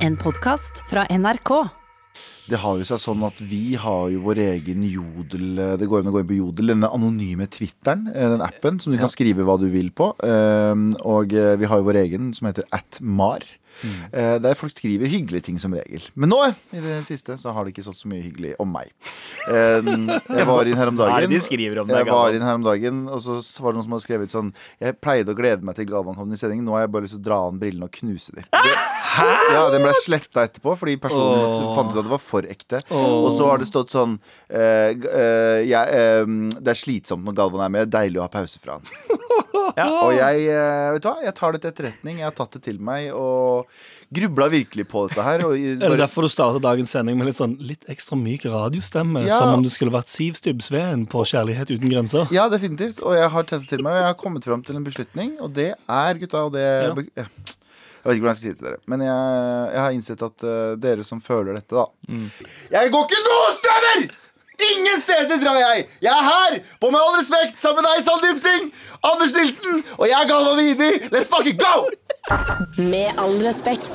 En podkast fra NRK. Det har jo seg sånn at vi har jo vår egen Jodel Det går an å gå inn på Jodel, denne anonyme Twitteren, eh, den appen som du kan skrive hva du vil på. Um, Og eh, vi har jo vår egen som heter atmar. Eh, Der folk skriver hyggelige ting som regel. Men nå i det siste så har det ikke stått så mye hyggelig om meg. Um, Jeg var inn her om dagen. Jeg var inn her om dagen, og så var det noen som hadde skrevet sånn Jeg pleide å glede meg til Galvan kom i sendingen. Nå har jeg bare lyst til å dra an brillene og knuse dem. Ja, Den ble sletta etterpå fordi personen oh. fant ut at det var for ekte. Oh. Og så har det stått sånn uh, uh, eh, jeg, eh, Det er slitsomt når Galvan er med. Deilig å ha pause fra han. Og jeg, uh, vet du hva, jeg tar det til etterretning. Jeg har tatt det til meg og grubla virkelig på dette her. Og Er det derfor du starter dagens sending med litt sånn litt ekstra myk radiostemme? Ja. Som om du skulle vært Siv Stubbsveen på Kjærlighet uten grenser? ja, definitivt. Og jeg har det til meg, og jeg har kommet fram til en beslutning. Og det er, gutta, og det Ja. Jeg vet ikke hvordan jeg skal si det til dere. Men jeg, jeg har innsett at uh, dere som føler dette, da Jeg går ikke noen steder! Ingen steder drar jeg! Jeg er her, på Med all respekt, sammen med deg, Sandeep Singh, Anders Nilsen, og jeg er Galvan Vidi. Let's fucking go! Med all respekt.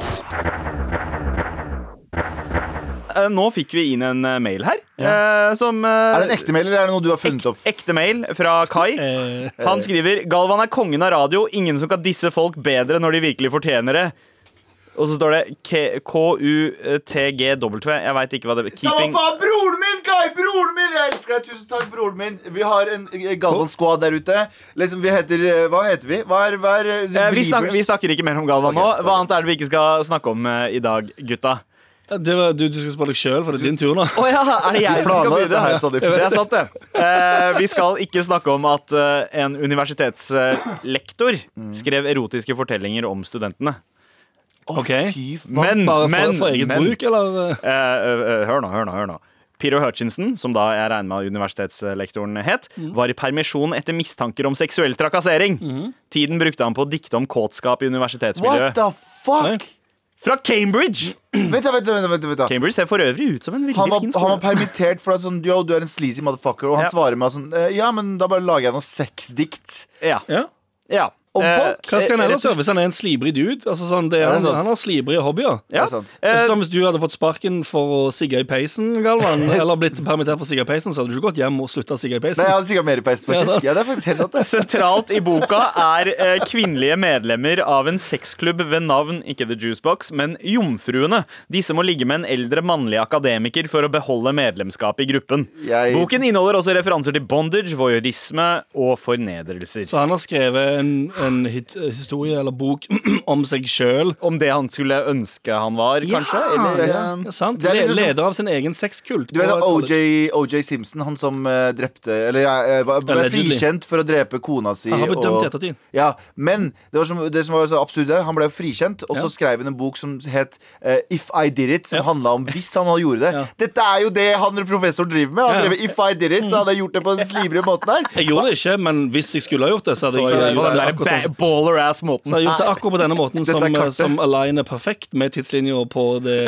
Eh, Nå fikk vi inn en eh, mail her. Ja. som eh, Er det en ekte mail, eller er det noe du har funnet opp? Ekte mail fra Kai. Han skriver Galvan er kongen av radio. Ingen som kan disse folk bedre når de virkelig fortjener det. Og så står det K- K-U-T-G-W. Jeg veit ikke hva det Samme faen, broren min, Kai! Broren min! Jeg elsker deg. Tusen takk, broren min. Vi har en eh, Galvan Squad der ute. Liksom, vi heter eh, Hva heter vi? Hva er, hva er eh, Eh, vi, snakker, vi snakker ikke mer om Galvan nå. Hva okay. Annet er det vi ikke skal snakke om i dag, gutta? det var, du, du skal spille deg sjøl, for det er din tur nå. Oh, ja, er det jeg som skal begynne? her, Det er sant, det. Eh, vi skal ikke snakke om at en universitetslektor skrev erotiske fortellinger om studentene. Ok, Fy faen. Men, Bare for, men, for eget men bruk, eller? eh? Eh, eh, hør nå, hør nå, hør nå. Piro Hutchinson, som da jeg regner med universitetslektoren het, var i permisjon etter mistanker om seksuell trakassering. Tiden brukte han på å dikte om kåtskap i What universitetsmiljøet. the fuck? Fra Cambridge! Vent, da, vent, da, vent, da, vent, da. Cambridge ser for øvrig ut som en veldig Han var, fin han var skole. permittert for at sånn Yo, du er en sleazy motherfucker. Og han Ja. svarer med sånn eh, Ja, men da bare lager jeg noe sexdikt. Ja. Ja. ja. Om Eh, folk? Hva skal han eh, ellers gjøre hvis han er en slibrig dude? Altså, sånn, det er, Ja, det er han, sant. han har slibrige hobbyer. Ja. Det er sant. Eh, som hvis du hadde fått sparken for å sigge i peisen, Galvan, eller blitt permittert for å sigge i peisen, så hadde du ikke gått hjem og slutta å sigge i Nei, peisen. jeg hadde sikkert mer i Ja, faktisk. Ja, det er faktisk helt sant, det. Sentralt i boka er eh, kvinnelige medlemmer av en sexklubb ved navn ikke The Juicebox, men Jomfruene. Disse må ligge med en eldre mannlig akademiker for å beholde medlemskap i gruppen. Jeg- Boken inneholder også referanser til bondage, voyeurisme og fornedrelser. Så han har skrevet en, en hit, historie eller bok om seg sjøl. Om det han skulle ønske han var, kanskje? Eller, fett. eh, Sant? Det er liksom Leder av sin egen sexkult. Du vet. OJ, OJ Simpson, han som uh, drepte Eller uh, var- ble Allegedly. frikjent for å drepe kona si. Han har blitt dømt i ettertid. Ja, men det, var som, det som var så absurd der, han ble frikjent, og så skrev han en bok som het uh, If I Did It, som Ja. handla om hvis han hadde gjort det. Ja. Dette er jo det han professor driver med. Han Ja. If I Did It, så hadde jeg gjort det på den slibrige måten her. Jeg gjorde det ikke, men hvis jeg skulle ha gjort det, så hadde jeg, gjort den det sånn. Baller-ass-måten. Så jeg har gjort det akkurat på denne måten som, som aligner perfekt med tidslinja på det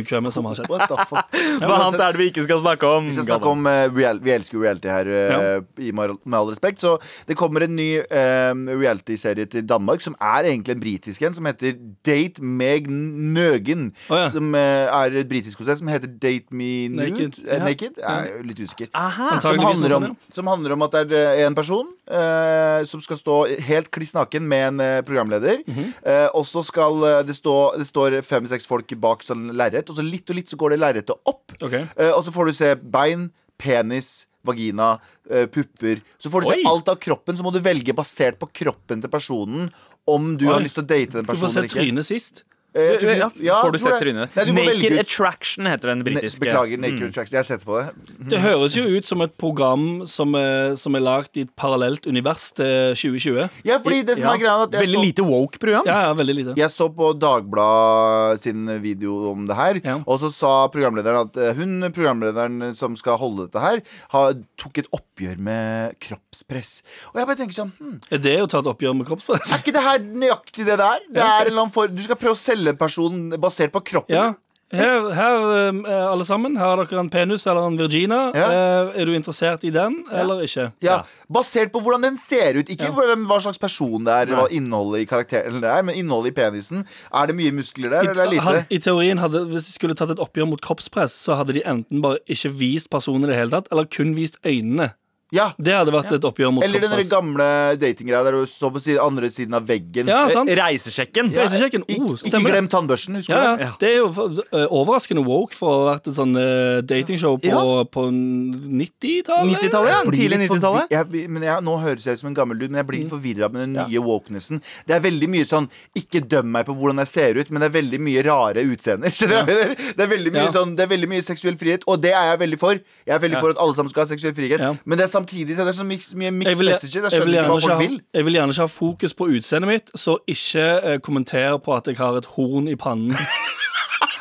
ukvemmet som har skjedd. What the fuck? Hva annet er det vi ikke skal snakke om? Vi skal snakke om uh, real, Vi elsker jo reality her, uh, Ja. i med all respekt. Så det kommer en ny uh, reality-serie til Danmark som er egentlig en britisk en, som heter Date Meg Nøgen. Oh, ja. Som eh, er et britisk konsept som heter Date Me Nude. Naked. Ja. Naked? Jeg er litt usikker. Aha. Som handler, om, som handler om at det er en person eh, som skal stå helt kliss naken med en programleder. programleder. -hmm. eh, og så skal eh, det stå Det står fem-seks folk bak sånn lerret, og så litt og litt så går det lerretet opp. Okay. Eh, og så får du se bein, penis, vagina, eh, pupper. Så får du Oi. se alt av kroppen, så må du velge basert på kroppen til personen om du Oi. har lyst til å date den personen. Du får se trynet sist. Eh, jeg tror Ja, ja, får du sett trynet? Naked. Attraction heter den britiske. Beklager, Naked Attraction. Jeg har sett på det. Det høres jo ut som et program som er, som er lagd i et parallelt univers til 2020. Ja, fordi det som Ja. er greia at jeg Veldig så, lite woke-program. Ja, ja, veldig lite. jeg så på Dagbladet sin video om det her, Ja. og så sa programlederen at eh, hun, programlederen som skal holde dette her, har, tok et oppgjør med kroppspress. Og jeg bare tenker sånn hm, Er det å ta et oppgjør med kroppspress? Er ikke det her nøyaktig det det er? Det er en for, du skal prøve å selge personen basert på kroppen. Ja. Her, her eh, alle sammen, her har dere en penis eller en Virgina. Ja. Eh, er du interessert i den, eller ikke? Ja, Basert på hvordan den ser ut. Ikke Ja. hvem- hva slags person det er, hva innholdet i karakteren det er, men innholdet i penisen. Er det mye muskler der, eller er det I, Had, I teorien hadde, Hvis de skulle tatt et oppgjør mot kroppspress, så hadde de enten bare ikke vist personen i det hele tatt, eller kun vist øynene. Ja. Det hadde vært et oppgjør mot Eller den gamle datinggreia der du så på siden, andre siden av veggen. Ja, sant? Reisesjekken. Ja. Reisesjekken. Ik Oh, ikke glem tannbørsten, husker Ja, du det? ja. Det er jo eh, overraskende woke for å ha vært et sånn uh, datingshow på, Ja. på 90-tallet. 90-tallet, ja. Tidlig 90-tallet. Jeg, nå høres jeg ut som en gammel dude, men jeg blir litt Mm. forvirra med den nye wokenessen. Det er veldig mye sånn Ikke døm meg på hvordan jeg ser ut, men det er veldig mye rare utseender. Det er veldig mye Ja. sånn Det er veldig mye seksuell frihet, og det er jeg veldig for. Jeg er veldig for at alle sammen skal ha seksuell frihet, Ja. men det er samtidig så det er så mye mixed vil, messages. Jeg jeg, vil ikke hva folk ha, vil. jeg vil gjerne ikke ha fokus på utseendet mitt, så ikke eh, kommenter på at jeg har et horn i pannen.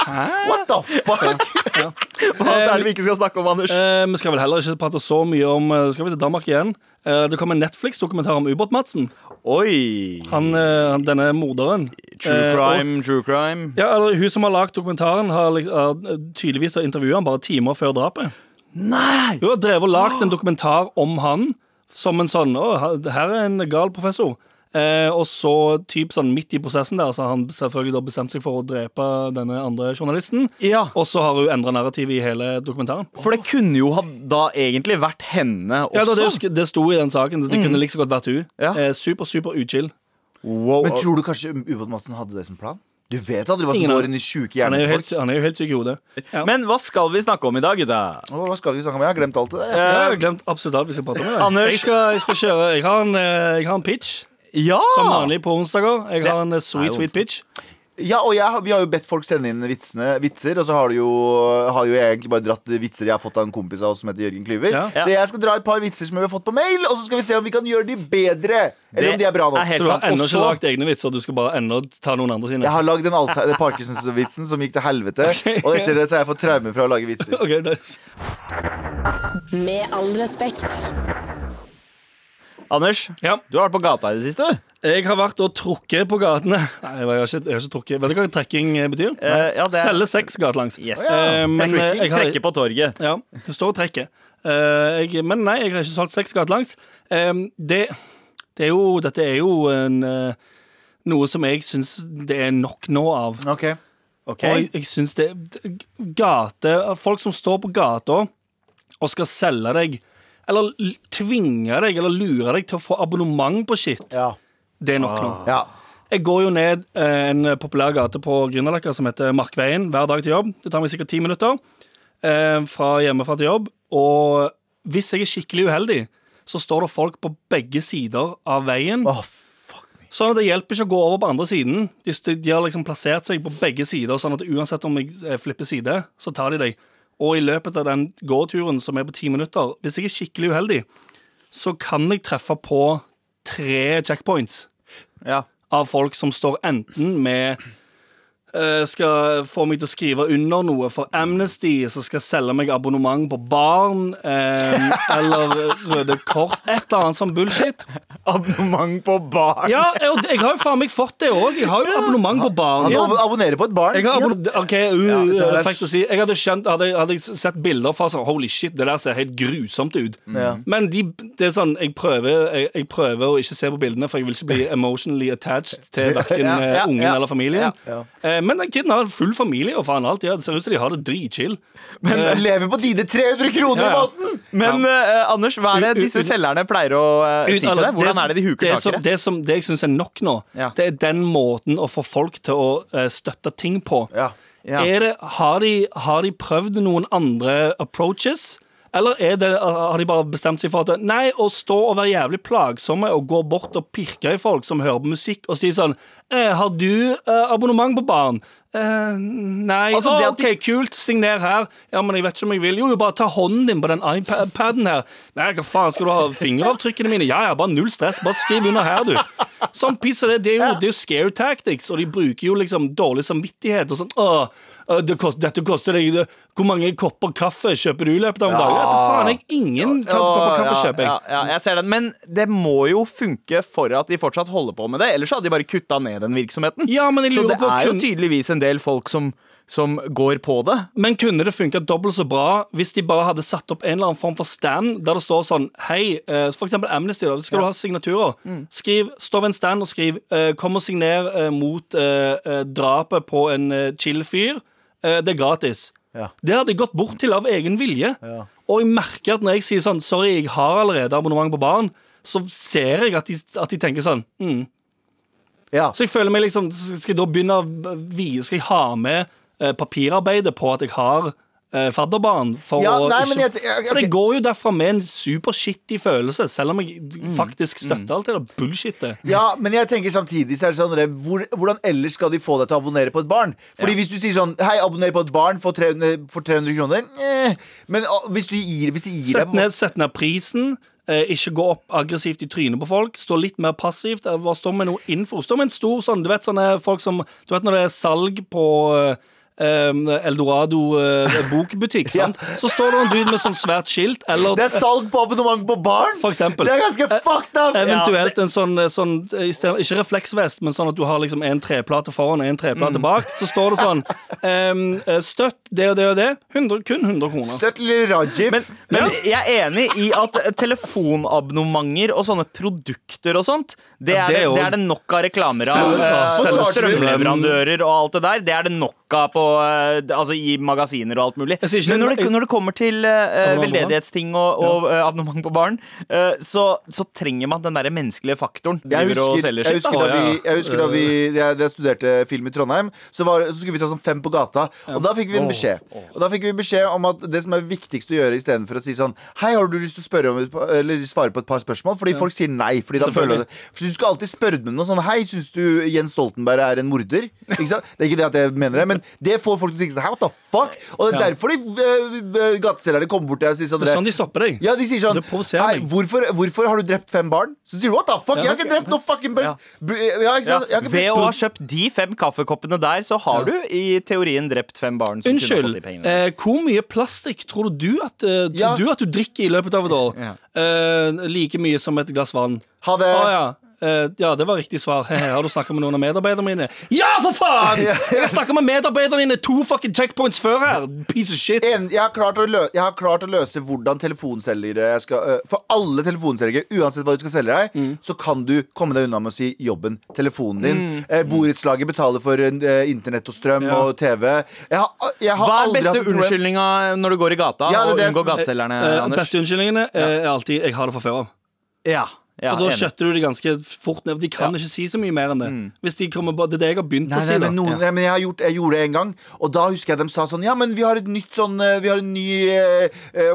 Hæ? What the fuck? Hva er det vi ikke skal snakke om, Anders? Eh, vi skal vel heller ikke prate så mye om eh, Skal vi til Danmark igjen? Eh, det kom en Netflix-dokumentar om Ubåt-Madsen. Oi. Han, eh, denne morderen. True Eh, og- crime, true crime. Ja, eller Hun som har lagd dokumentaren, har, har tydeligvis intervjua han bare timer før drapet. Nei! Hun har drevet og lagd en dokumentar om han som en sånn Å, her er en gal professor. Eh, og så typ sånn midt i prosessen der Så har han selvfølgelig da bestemt seg for å drepe denne andre journalisten. Ja. Og så har hun endra narrativet i hele dokumentaren. For det kunne jo ha da egentlig vært henne Ja, da, også. det, det sto i den saken. så Det kunne like liksom godt vært hun. Ja. Eh, super, super uchill. Wow. Men tror du kanskje Ubåt-Madsen hadde det som plan? Du vet aldri hva som går inn i sjuke Han er hjerner til folk. han er jo helt syk i hodet. Ja. Men hva skal vi snakke om i dag, gutta? Oh, hva skal vi snakke om? Jeg har glemt alt det der. Jeg har glemt absolutt alt vi skal prate om. Anders. Jeg skal, jeg skal kjøre Jeg har en, eh, jeg har en pitch. Ja! Som vanlig på onsdager. Jeg har en eh, sweet, sweet pitch. Ja, og jeg, vi har jo bedt folk sende inn vitsene, vitser, og så har, du jo, har jo jeg egentlig bare dratt vitser jeg har fått av en kompis av oss som heter Jørgen Klyver. Ja. Så jeg skal dra et par vitser som vi har fått på mail, og så skal vi se om vi kan gjøre de bedre. Eller om de er bra nok. er Så du har ennå ikke så- lagd egne vitser, du skal bare ennå ta noen andre sine? Jeg har lagd den Parkinsons-vitsen som gikk til helvete, og etter det så har jeg fått traume fra å lage vitser. Okay, nice. Med all respekt. Anders, Ja. du har vært på gata i det siste. Jeg har vært og trukket på gatene. Nei, jeg har ikke, jeg har ikke trukket. Vet du hva trekking eh, betyr? Uh, ja, det er- Selge sex gatelangs. Yes. Uh, men jeg har, Trekke på torget. ja, du står og trekker. Uh, jeg, men nei, jeg har ikke solgt sex gatelangs. Eh, det, det er jo Dette er jo en, noe som jeg syns det er nok nå av. Ok okay. Og jeg, jeg syns det Gate Folk som står på gata og skal selge deg, eller tvinge deg eller lure deg til å få abonnement på shit, Ja. det er nok nå. ja. Jeg går jo ned eh, en populær gate på Grünerløkka som heter Markveien hver dag til jobb. Det tar meg sikkert ti minutter eh, fra hjemmefra til jobb. Og hvis jeg er skikkelig uheldig, så står det folk på begge sider av veien. Oh, fuck me. Sånn at det hjelper ikke å gå over på andre siden. De, de har liksom plassert seg på begge sider, sånn at uansett om jeg eh, flipper side, så tar de deg. Og i løpet av den gåturen som er på ti minutter, hvis jeg er skikkelig uheldig, så kan jeg treffe på tre checkpoints Ja. av folk som står enten med skal få meg til å skrive under noe for Amnesty, som skal selge meg abonnement på barn, eh, eller Røde Kors, et eller annet sånn bullshit. Abonnement på Barn? Ja, jeg, jeg har jo faen meg fått det òg. Jeg har jo abonnement på barn. Han ab- abonnerer på et barn. Jeg har OK, uh, det det er å si. Jeg hadde skjønt, hadde, hadde jeg sett bilder fra sånn Holy shit, det der ser helt grusomt ut. Ja. Men de, det er sånn, jeg prøver, jeg, jeg prøver å ikke se på bildene, for jeg vil ikke bli emotionally attached til verken Ja, ja, ungen ja. eller familien. Ja. Eh, men den kiden har full familie og faen alt. Ja, det ser ut som de har det dritchill. Men uh, lever på tide 300 kroner Ja, i ja. måneden! Men uh, Anders, hva er det disse ut- selgerne pleier å eh, si til deg? Hvordan er det de huker takere? tak i det? det, som, det jeg syns er nok nå, Ja. det er den måten å få folk til å uh, støtte ting på. Ja. Ja. Er det, har, de, har de prøvd noen andre approaches? Eller er det, har de bare bestemt seg for at Nei, å stå og være jævlig plagsomme og gå bort og pirke i folk som hører på musikk, og si sånn eh, Har du eh, abonnement på barn? Eh, nei. Altså, oh, OK, de... Kult. Signer her. Ja, men jeg vet ikke om jeg vil. Jo, jo, bare ta hånden din på den iPaden her. Nei, hva faen, skal du ha fingeravtrykkene mine? Ja, ja, bare null stress. Bare skriv under her, du. Sånn piss er det. Det er jo, det er jo scare tactics, og de bruker jo liksom dårlig samvittighet og sånn. Åh, det kost, dette koster deg det. Hvor mange kopper kaffe kjøper du i løpet av en dag? Ja, faen, jeg ingen ja, kopper kaffe ja, kjøper jeg. Ja, ja, jeg ser den. Men det må jo funke for at de fortsatt holder på med det. Ellers hadde de bare kutta ned den virksomheten. Ja, så det på er jo tydeligvis en del folk som, som går på det. Men kunne det funka dobbelt så bra hvis de bare hadde satt opp en eller annen form for stand der det står sånn Hei, eh, for eksempel Amnesty, da. Skal du ha signaturer? Skriv, Stå ved en stand og skriv eh, 'Kom og signer eh, mot drapet på en chill fyr'. Eh, det er gratis. Ja. Det hadde jeg gått bort til av egen vilje. Ja. Og jeg merker at når jeg sier sånn 'Sorry, jeg har allerede abonnement på barn', så ser jeg at de, at de tenker sånn mm. Ja. Så jeg føler meg liksom Skal jeg da begynne å Skal jeg ha med eh, papirarbeidet på at jeg har fadderbarn? For Ja, nei, ikke, jeg- okay. For jeg går jo derfra med en supershitty følelse, selv om jeg Mm. faktisk støtter alt det der bullshitet. Ja, men jeg tenker samtidig så er det sånn hvor, Hvordan ellers skal de få deg til å abonnere på et barn? Fordi hvis du sier sånn Hei, abonner på et barn for 300, for 300 kroner eh. Men å, hvis du gir, hvis de gir Sett ned, sett ned prisen. Eh, ikke gå opp aggressivt i trynet på folk. Stå litt mer passivt. Hva står stå med noe info. Stå med en stor sånn Du vet sånne folk som Du vet når det er salg på eh, um, Eldorado eh, bokbutikk, Ja. Så står det en dude med sånn svært skilt, eller Det er salg på abonnement på barn! for eksempel Det er ganske fucked up! Eventuelt en sånn, sånn stedet, Ikke refleksvest, men sånn at du har liksom en treplate foran og en treplate bak. Så står det sånn ehm, eh, Støtt det og det og det. 100, kun 100 kroner. Støtt lille Rajif. Men, men jeg er enig i at telefonabonnementer og sånne produkter og sånt, det Ja, er det det, det, er det nok av reklamer av. Eh, selv- Strømleverandører og alt det der. Det er det nok av på, eh, altså i magasiner og alt mulig. Men når det- når det kommer til barn? veldedighetsting og, og uh, abonnement på barn, uh, så, så trenger man den der menneskelige faktoren. Jeg husker, jeg husker da. vi, jeg husker da vi jeg, jeg studerte film i Trondheim, så, var, så skulle vi ta sånn fem på gata. Og da fikk vi en beskjed. Og da fikk vi beskjed om at det som er viktigst å gjøre istedenfor å si sånn Hei, har du lyst til å spørre om eller svare på et par spørsmål? Fordi folk sier nei. Fordi da føler det For Du skal alltid spørre med noe sånn Hei, syns du Jens Stoltenberg er en morder? Ikke sant? Det er ikke det at jeg mener det, men det får folk til å tenke sånn what the fuck? Og det er Ja. derfor de uh, gateselgerne kommer bort til deg og sier sånn Det er sånn de stopper deg. ja, de sier sånn Hei, hvorfor, hvorfor har du drept fem barn? Så sier du what the fuck? Jeg har ikke drept noe fucking barn! Ja. Ja, ikke Ja. sant? Ikke Ved å ha kjøpt de fem kaffekoppene der, så har du i teorien drept fem barn. Som kunne fått Unnskyld. Eh, hvor mye plastikk tror du at, uh, tror Ja. du at du drikker i løpet av et år? Ja. Eh, like mye som et glass vann. Ha det. Ah, ja. Eh, ja, det var riktig svar. Har du snakka med noen av medarbeiderne mine? Ja, for faen! Jeg har snakka med medarbeiderne dine to fucking checkpoints før her! Piece of shit. En, jeg, har klart å lø jeg har klart å løse hvordan telefonselgere skal uh, For alle telefonselgere, uansett hva du skal selge deg, Mm. så kan du komme deg unna med å si jobben, telefonen din. Eh, borettslaget betaler for internett og strøm Ja. og TV. Jeg har, jeg har Hva er beste unnskyldninga når du går i gata Ja, det det, og unngår gateselgerne, Anders? beste unnskyldningene er alltid 'jeg har det fra før av'. Ja, ja, For da enig. skjøtter du det ganske fort ned. De kan ikke si så mye mer enn det. Hvis de kommer Det er det jeg har begynt Nei, å si. nei, men, noen, nei, men jeg, har gjort, jeg gjorde det en gang, og da husker jeg de sa sånn Ja, men vi har et nytt sånn eh, Vi har en ny eh,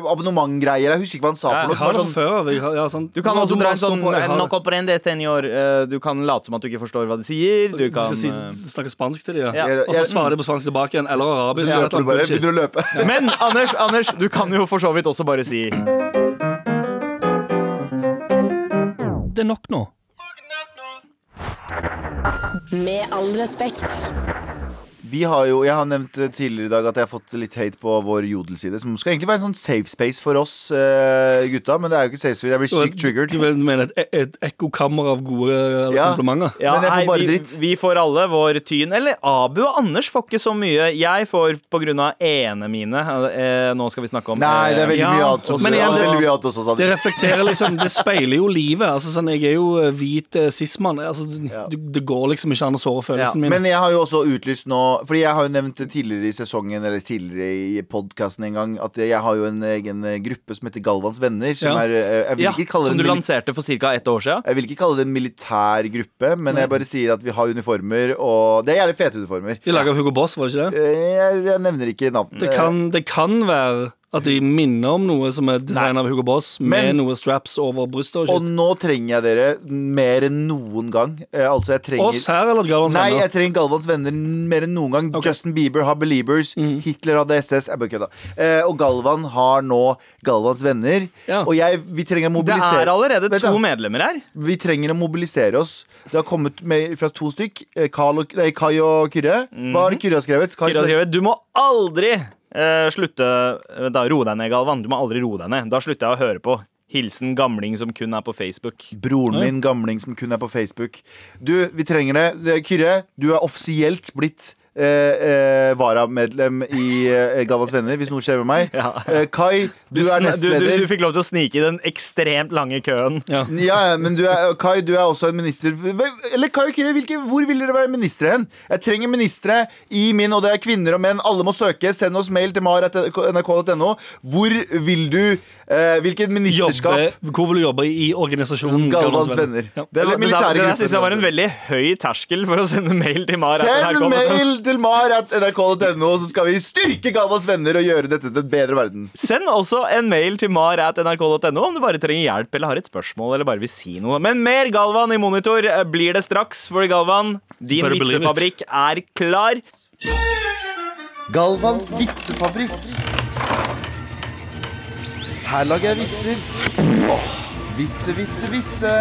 abonnementgreie. Jeg husker ikke hva han sa Ja, for noe. Jeg har det sånn, før. Jeg har- ja, sånn- Du kan også dra en sånn på, jeg har No det. comprende señor. Eh, Du kan late som at du ikke forstår hva de sier. Du kan si, eh, snakke spansk til dem, ja. Ja. Og så svarer de på spansk tilbake igjen, eller arabisk. så hørte du bare, begynner å løpe. Men Anders, Anders, du kan jo for så vidt også bare si Det er nok nå. Med all respekt. Vi har jo, Jeg har nevnt eh, tidligere i dag at jeg har fått litt hate på vår jodelside. Som skal egentlig være en sånn safe space for oss uh, gutta, men det er jo ikke safe space. Jeg blir sykt triggered. Du mener et, et ekkokammer av gode eh, Ja. komplimenter? ja, Men jeg får bare dritt. vi får alle vår tyn. Eller Abu og Anders får ikke så mye. Jeg får på grunn av ene mine. Eh, Nå skal vi snakke om Nei, det er veldig eh, mye ja, annet også. men Ja, det er veldig mye annet også, sa Det reflekterer liksom Det speiler jo livet. Altså sånn, Jeg er jo hvit sismann cis-mann. Altså, Ja. det, det går liksom ikke an å såre Ja. følelsen min. Men jeg har jo også utlyst nå Fordi jeg har jo nevnt tidligere i sesongen Eller tidligere i podcasten en gang At jeg har jo en egen eh, gruppe som heter Galvans venner Som Ja. er eh, Jeg vil Ja, som du lanserte for ca. ett år siden. jeg vil ikke kalle det en militær gruppe, men jeg bare sier at vi har uniformer, og det er jævlig fete uniformer. De laga Hugo Boss, var det ikke det? Eh, Jeg, jeg nevner ikke navn. Det kan, det kan være at de minner om noe som er designet av Hugo Boss, med Men- noe straps over brystet og Og shit. nå trenger jeg dere mer enn noen gang. Eh, altså, jeg trenger Oss her eller Galvans Nei, venner? jeg trenger Galvans venner mer enn noen gang. Ok. Mhm. Justin Bieber har Beliebers. Hitler hadde SS. Jeg bare kødda. Eh, og Galvan har nå Galvans venner. Ja. Og jeg, vi trenger å Det mobilisere er allerede Vent to da. medlemmer her. Vi trenger å mobilisere oss. Det har kommet med, fra to stykk. eh, og, nei, Kai og Kyrre. Hva har Kyrre skrevet? Kai Kyrre har skrevet, Du må aldri eh, slutte eh, da, Ro deg ned, Galvan. Du må aldri roe deg ned. Da slutter jeg å høre på. Hilsen gamling som kun er på Facebook. Broren min, gamling som kun er på Facebook. Du, vi trenger det. Det- Kyrre, du er offisielt blitt eh, eh, varamedlem i eh, Galvans venner, hvis noe skjer med meg. Ja. Eh, Kai, du, Du, er du, du, nestleder. du fikk lov til å snike i den ekstremt lange køen. Ja. Ja, ja, men du er, Kai, du er også en minister Hva- Eller Kai og Kyrre, hvilke, hvor vil dere være ministre hen? Jeg trenger ministre i min, og det er kvinner og menn. Alle må søke. Send oss mail til mar.nrk.no. Hvor vil du Hvilket ministerskap? Jobbe, hvor vil du jobbe i organisasjonen Galvans venner. Ja. Det, Eller det, det, det syns jeg var en veldig høy terskel for å sende mail til Mar. Send mail til mar at nrk.no, så skal vi styrke Galvans venner og gjøre dette til en bedre verden. Send også en mail til mar at nrk.no om du bare trenger hjelp eller har et spørsmål eller bare vil si noe. Men mer Galvan i monitor eh, blir det straks, fordi Galvan, din vitsefabrikk er klar. Galvans vitsefabrikk. Her lager jeg vitser. Åh, vitse, vitse, vitse.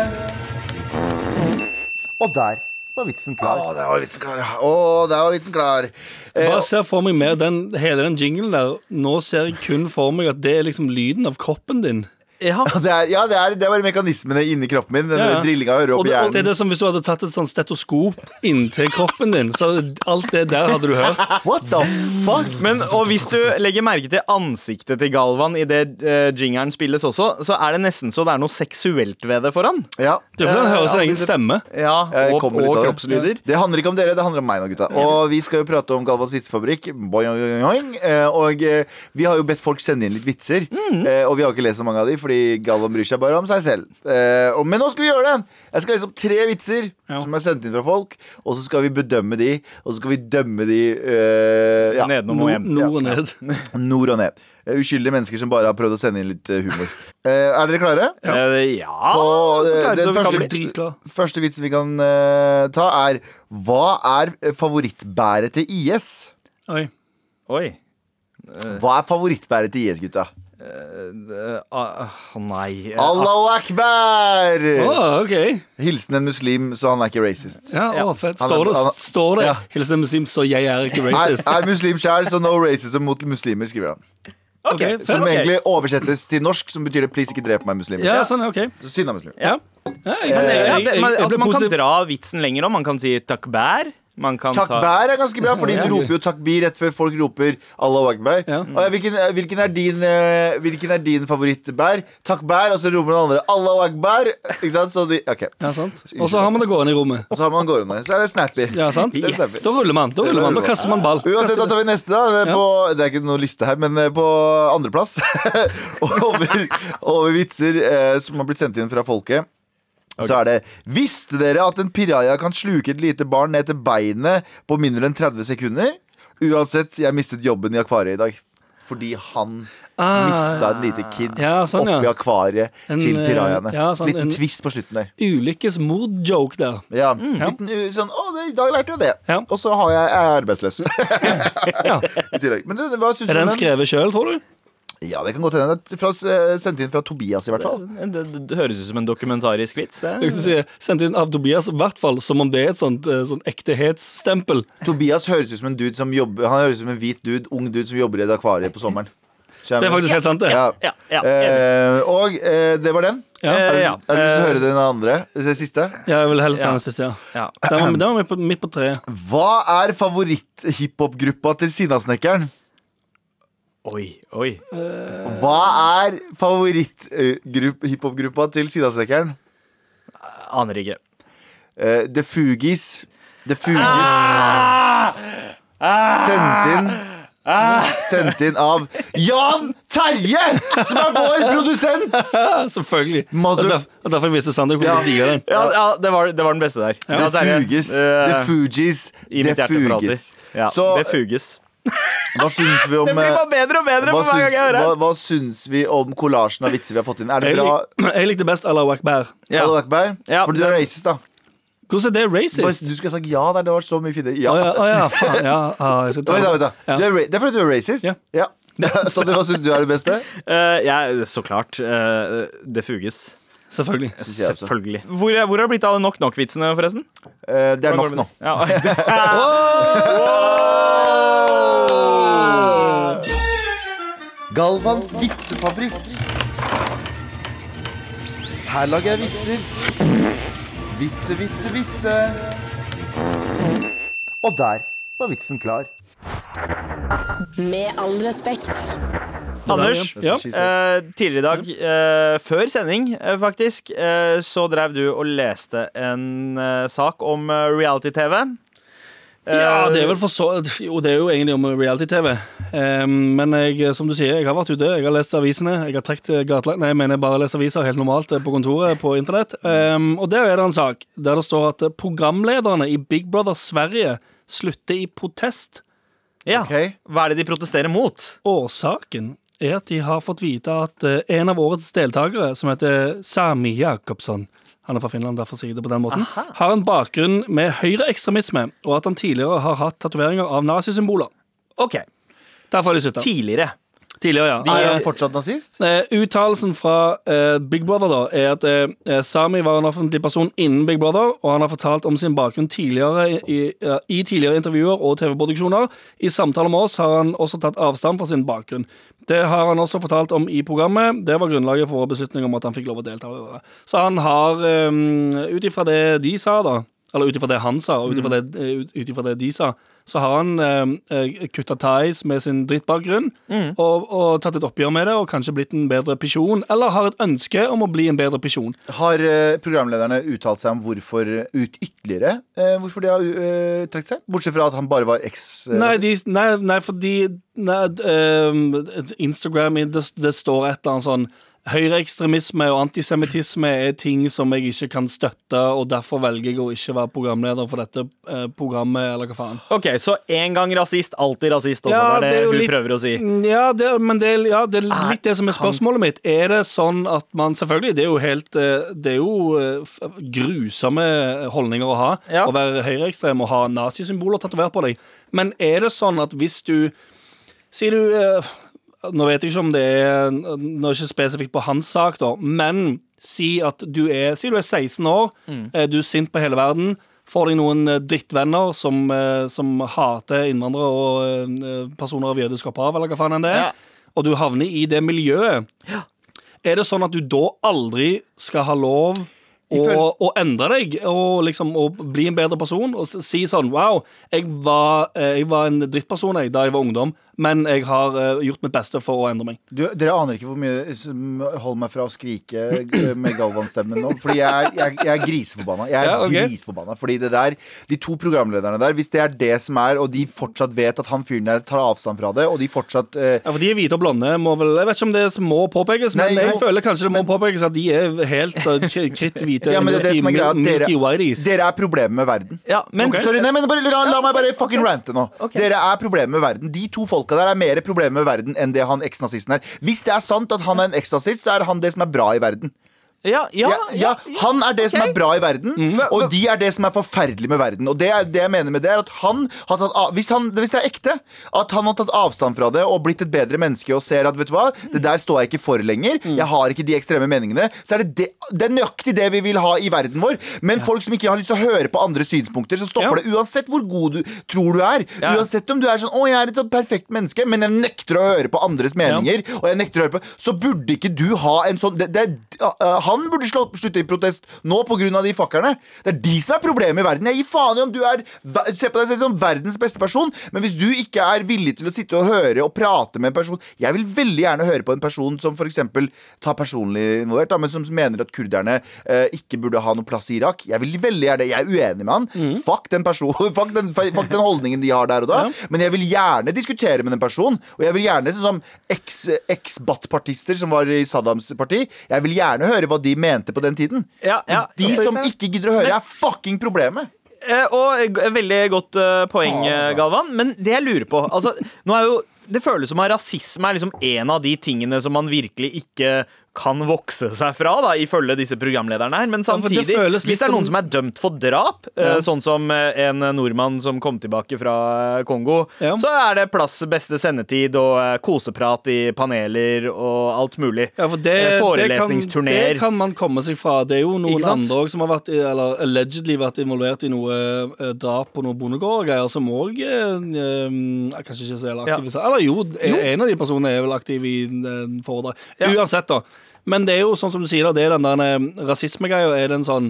Og der var vitsen klar. Å, der var vitsen klar, ja. Å, der var vitsen klar. Eh, Bare ser for meg mer den, hele den jinglen der. Nå ser jeg kun for meg at det er liksom lyden av kroppen din. Ja. det er, ja, det er, det er bare mekanismene inni kroppen min. Den Ja, ja. drillinga hører opp i hjernen. og det er det som hvis du hadde tatt et sånn stetoskop inntil kroppen din. Så alt det der hadde du hørt. What the fuck? Men, og hvis du legger merke til ansiktet til Galvan idet uh, jingeren spilles også, så er det nesten så det er noe seksuelt ved det for han. Ja. Det er fordi han hører sin Ja, egen stemme. Ja, og, og, og det. kroppslyder. Det handler ikke om dere, det handler om meg nå, gutta. Og vi skal jo prate om Galvans vitsefabrikk. Boing, boing, boing. Eh, Og eh, vi har jo bedt folk sende inn litt vitser. mm. Og vi har ikke lest så mange av de, fordi Galvan bryr seg bare om seg selv. Eh, og- Men nå skal vi gjøre det! Jeg skal lese opp tre vitser Ja. som er sendt inn fra folk, og så skal vi bedømme de, og så skal vi dømme de eh, ja, Nedenom og Nord, hjem. nord og ned. nord og ned. Eh, Uskyldige mennesker som bare har prøvd å sende inn litt eh, humor. Eh, er dere klare? Eh, ja, Og, så eh, klart den som vi kan første- bli. Dritklar. Første vitsen vi kan eh, ta, er Hva er favorittbæret til IS? Oi. Oi. Hva er favorittbæret til IS, gutta? Eh, uh, nei. Allahu akbar! Oh, OK. Hilsen en muslim, så han er ikke racist. Ja, Ja. å, fett. Er- Står det, han er- står det Ja. Hilsen muslim, så jeg er ikke Er, racist? er muslim sjæl, så no racism mot muslimer, skriver han. ok, Ok, Som egentlig oversettes til norsk, som betyr det 'please, ikke drep meg, muslimer'. Ja, sånn, OK. Så Sinna muslimer. Ja. Ja, jeg, jeg, ja, jeg, jeg, man, jeg altså, man kan dra vitsen lenger om. Man kan si takk kan ta er ganske bra, fordi Ja, du roper jo takbir rett før folk roper Allah akbar. Ja. Og ja, hvilken, hvilken, er din, eh, hvilken er din favorittbær? Takbær, og så roper den andre Allah akbar. Ikke sant? Så de, ok Ja, sant. Og så har man det gående i rommet. Og så har man gående. Så er det snappy. Ja, sant? Det er snappy. Da ruller man. Da ruller man, da kaster man ball. Uansett, da tar vi neste. da Det er, på, det er ikke noe liste her, men eh, på andreplass. over, over vitser eh, som har blitt sendt inn fra folket. Så er det Visste dere at en piraja kan sluke et lite barn ned til beinet på mindre enn 30 sekunder? Uansett, jeg mistet jobben i akvariet i dag. Fordi han Ah, mista en lite kid ja, sånn, ja. akvariet En, til eh, pirajaene. ja, sånn, Liten en- twist på slutten der. Ulykkesmord-joke der. Ja, Mm, liten sånn Å, det, i dag lærte jeg det. Og så har jeg, jeg er arbeidsløs. Ja. I tillegg. Men det, hva syns du Er om den den? skrevet sjøl, tror du? Ja, det kan godt hende. Det er fra, eh, sendt inn fra Tobias, i hvert fall. det, det, det høres ut som en dokumentarisk vits. Det. Jeg skulle si, Sendt inn av Tobias, i hvert fall som om det er et sånt, eh, sånn ektehetsstempel. Tobias høres ut som en dude som jobber Han høres ut som en hvit dude, ung dude som jobber i et akvarie på sommeren. Det er faktisk helt sant, det. ja. Ja, ja, Eh, og eh, det var den. Ja. Eh, Har du ja. har du lyst til å Eh, høre den andre? Den siste? Ja, jeg vil helst ha Ja. den siste, ja. ja. Den var, den var midt på, midt på treet. Hva er favoritt-hiphop-gruppa til Sinnasnekkeren? Oi, oi. Hva er favoritt-hiphop-gruppa til Sinnasnekkeren? Aner ikke. Uh, The Fugis. The Fugis. Sendt inn Sendt inn av Jan Terje, som er vår produsent! Selvfølgelig. Mother- Og derfor visste Sander Ja. kunne digge den. Ja, ja det, var, det var den beste der. The Ja. Fugis. Eh, The Fugis. I The mitt hjerte for alltid. Fugis. Ja, Så det fuges. Hva syns vi om Det blir eh, bare bedre og bedre hva for hver gang syns, jeg hører hva, det. hva syns vi om kollasjen av vitser vi har fått inn? Er det Jeg, bra? lik, jeg likte best Allahu la Ja. Ja, For du er racist, da. Hvordan er det Bare- racist? Du skulle sagt ja der. Det var så mye finere. Ja. Oh, ja, oh, ja, faen. Ja, ah, jeg skal ta Vent da. Ja. Er, det er fordi du er racist? Ja. Så Sander, hva syns du er det beste? Uh, ja, så klart. Uh, det fuges. Selvfølgelig. Selvfølgelig. Hvor, hvor har det blitt av nok nok-vitsene, forresten? Uh, det er nok nå. Ja. Galvans vitsefabrikk. Her lager jeg vitser. Vitse, vitse, vitse. Og der var vitsen klar. Med all respekt. Anders, er said. eh, tidligere i dag, eh, før sending eh, faktisk, eh, så drev du og leste en eh, sak om eh, reality-TV. Ja, det er vel for så Jo, det er jo egentlig om reality-TV. Um, men jeg, som du sier, jeg har vært ute, jeg har lest avisene, jeg har trukket gatelangs Nei, jeg mener bare lest aviser helt normalt eh, på kontoret på internett. Um, og der er det en sak der det står at eh, programlederne i Big Brother Sverige slutter i protest. ja. okay. Hva er det de protesterer mot? Årsaken er at de har fått vite at eh, en av årets deltakere, som heter Sami Jakobsson han er fra Finland, derfor sier jeg det på den måten. Har en bakgrunn med høyreekstremisme, og at han tidligere har hatt tatoveringer av nazisymboler. OK, Derfor har de slutta. tidligere. Tidligere, ja. Er Eh, han fortsatt nazist? Eh, Uttalelsen fra eh, Big Brother da er at eh, Sami var en offentlig person innen Big Brother, og han har fortalt om sin bakgrunn tidligere i, i, i tidligere intervjuer og TV-produksjoner. I samtaler med oss har han også tatt avstand fra sin bakgrunn. Det har han også fortalt om i programmet. Det var grunnlaget for beslutningen om at han fikk lov å delta. Så han har, um, ut ifra det de sa, da, eller ut ifra det han sa, og ut ifra det, eh, ut- ut ifra det de sa, så har han eh, kutta ties med sin drittbakgrunn og, og tatt et oppgjør med det og kanskje blitt en bedre person, eller har et ønske om å bli en bedre person. Har eh, programlederne uttalt seg om hvorfor ut ytterligere eh, Hvorfor de har uh, trukket seg? Bortsett fra at han bare var eks... eh, Nei, de, nei, nei fordi nei, Instagram det, det står et eller annet sånn Høyreekstremisme og antisemittisme er ting som jeg ikke kan støtte, og derfor velger jeg å ikke være programleder for dette eh, programmet, eller hva faen. Ok, Så én gang rasist, alltid rasist. Også, Ja, det er det, det hun litt- prøver å si. Ja, det, men det, ja, det er litt det som er spørsmålet mitt. Er det sånn at man Selvfølgelig, det er jo helt eh, Det er jo eh, grusomme holdninger å ha. Ja. Å være høyreekstrem og ha nazisymboler tatovert på deg. Men er det sånn at hvis du Sier du Nå vet jeg ikke om det er Nå er det ikke spesifikt på hans sak, da, men si at du er Si du er 16 år, mm. du er sint på hele verden. Får deg noen eh, drittvenner som, eh, som hater innvandrere og eh, personer av jødisk opphav, eller hva faen enn det er, Ja. og du havner i det miljøet. Er det sånn at du da aldri skal ha lov å, og, endre deg og liksom og bli en bedre person? Og si sånn Wow, jeg var, eh, jeg var en drittperson jeg, da jeg var ungdom, men jeg har eh, gjort mitt beste for å endre meg. Du, dere aner ikke hvor mye som holder meg fra å skrike eh, med Galvan-stemmen nå. Fordi jeg er, jeg, jeg er griseforbanna. Jeg er Ja, ok. griseforbanna Fordi det der, de to programlederne der, hvis det er det som er, og de fortsatt vet at han fyren der tar avstand fra det, og de fortsatt eh, Ja, for de er hvite og blonde. Må vel, jeg vet ikke om det må påpekes, men Nei, jeg jo. føler kanskje det må påpekes at de er helt så kritt hvite Ja, men det er det som er greia. Milky Dere, Whiteys. dere er problemet med verden. Ja, men Sorry, nei, men bare, la, la meg bare fucking rante nå. Dere er problemet med verden. De to folka der er mer problemer med verden enn det han eksnazisten er. Hvis det er sant at han er en eksnazist, så er han det som er bra i verden. Ja, ja, Ja, han er det som er bra i verden, Mm. og de er det som er forferdelig med verden. Og det, er, det jeg mener med det er at han har tatt av, hvis, han, hvis det er ekte, at han har tatt avstand fra det og blitt et bedre menneske og ser at vet du hva, det der står jeg ikke for lenger, Mm. jeg har ikke de ekstreme meningene, så er det, det, det er nøyaktig det vi vil ha i verden vår. Men folk som ikke har lyst til å høre på andre synspunkter, så stopper det uansett hvor god du tror du er. Uansett om du er sånn 'Å, jeg er et sånn perfekt menneske', men jeg nekter å høre på andres meninger, og jeg nekter å høre på Så burde ikke du ha en sånn det, det, uh, Han burde slutte i protest nå pga. de fakkerne. Det er de som er problemet i verden. Jeg gir faen i om du er Se på deg selv som verdens beste person, men hvis du ikke er villig til å sitte og høre og prate med en person Jeg vil veldig gjerne høre på en person som f.eks. tar personlig involvert, da, men som mener at kurderne eh, ikke burde ha noe plass i Irak. Jeg vil veldig gjerne Jeg er uenig med han. Fuck den personen fuck, den, fuck den holdningen de har der og da. Ja. Men jeg vil gjerne diskutere med den personen. Og jeg vil gjerne, sånn som eks- eks-Baath-partister som var i Saddams parti, jeg vil gjerne høre hva de mente på den tiden. Ja, ja. De som ikke gidder å høre, er fucking problemet. Eh, og veldig godt eh, poeng, Faen, eh, altså. Galvan. Men det jeg lurer på altså, nå er jo, Det føles som at rasisme er liksom en av de tingene som man virkelig ikke kan vokse seg fra, da, ifølge disse programlederne her. Men samtidig, ja, det hvis det er noen som- er dømt for drap, eh, Ja. sånn som eh, en nordmann som kom tilbake fra eh, Kongo, Ja. så er det plass, beste sendetid og eh, koseprat i paneler og alt mulig. Ja, for det, Forelesningsturneer. det, kan, det kan man komme seg fra. Det er jo noen andre òg som har vært Eller allegedly vært involvert i noe eh, drap på noen bondegård og greier, som òg Kanskje ikke så aktive. Eller jo, en av de personene er vel aktiv i eh, foredrag. Uansett, da. Men det er jo sånn som du sier, da, det er den der eh, rasismegreia. Er det en sånn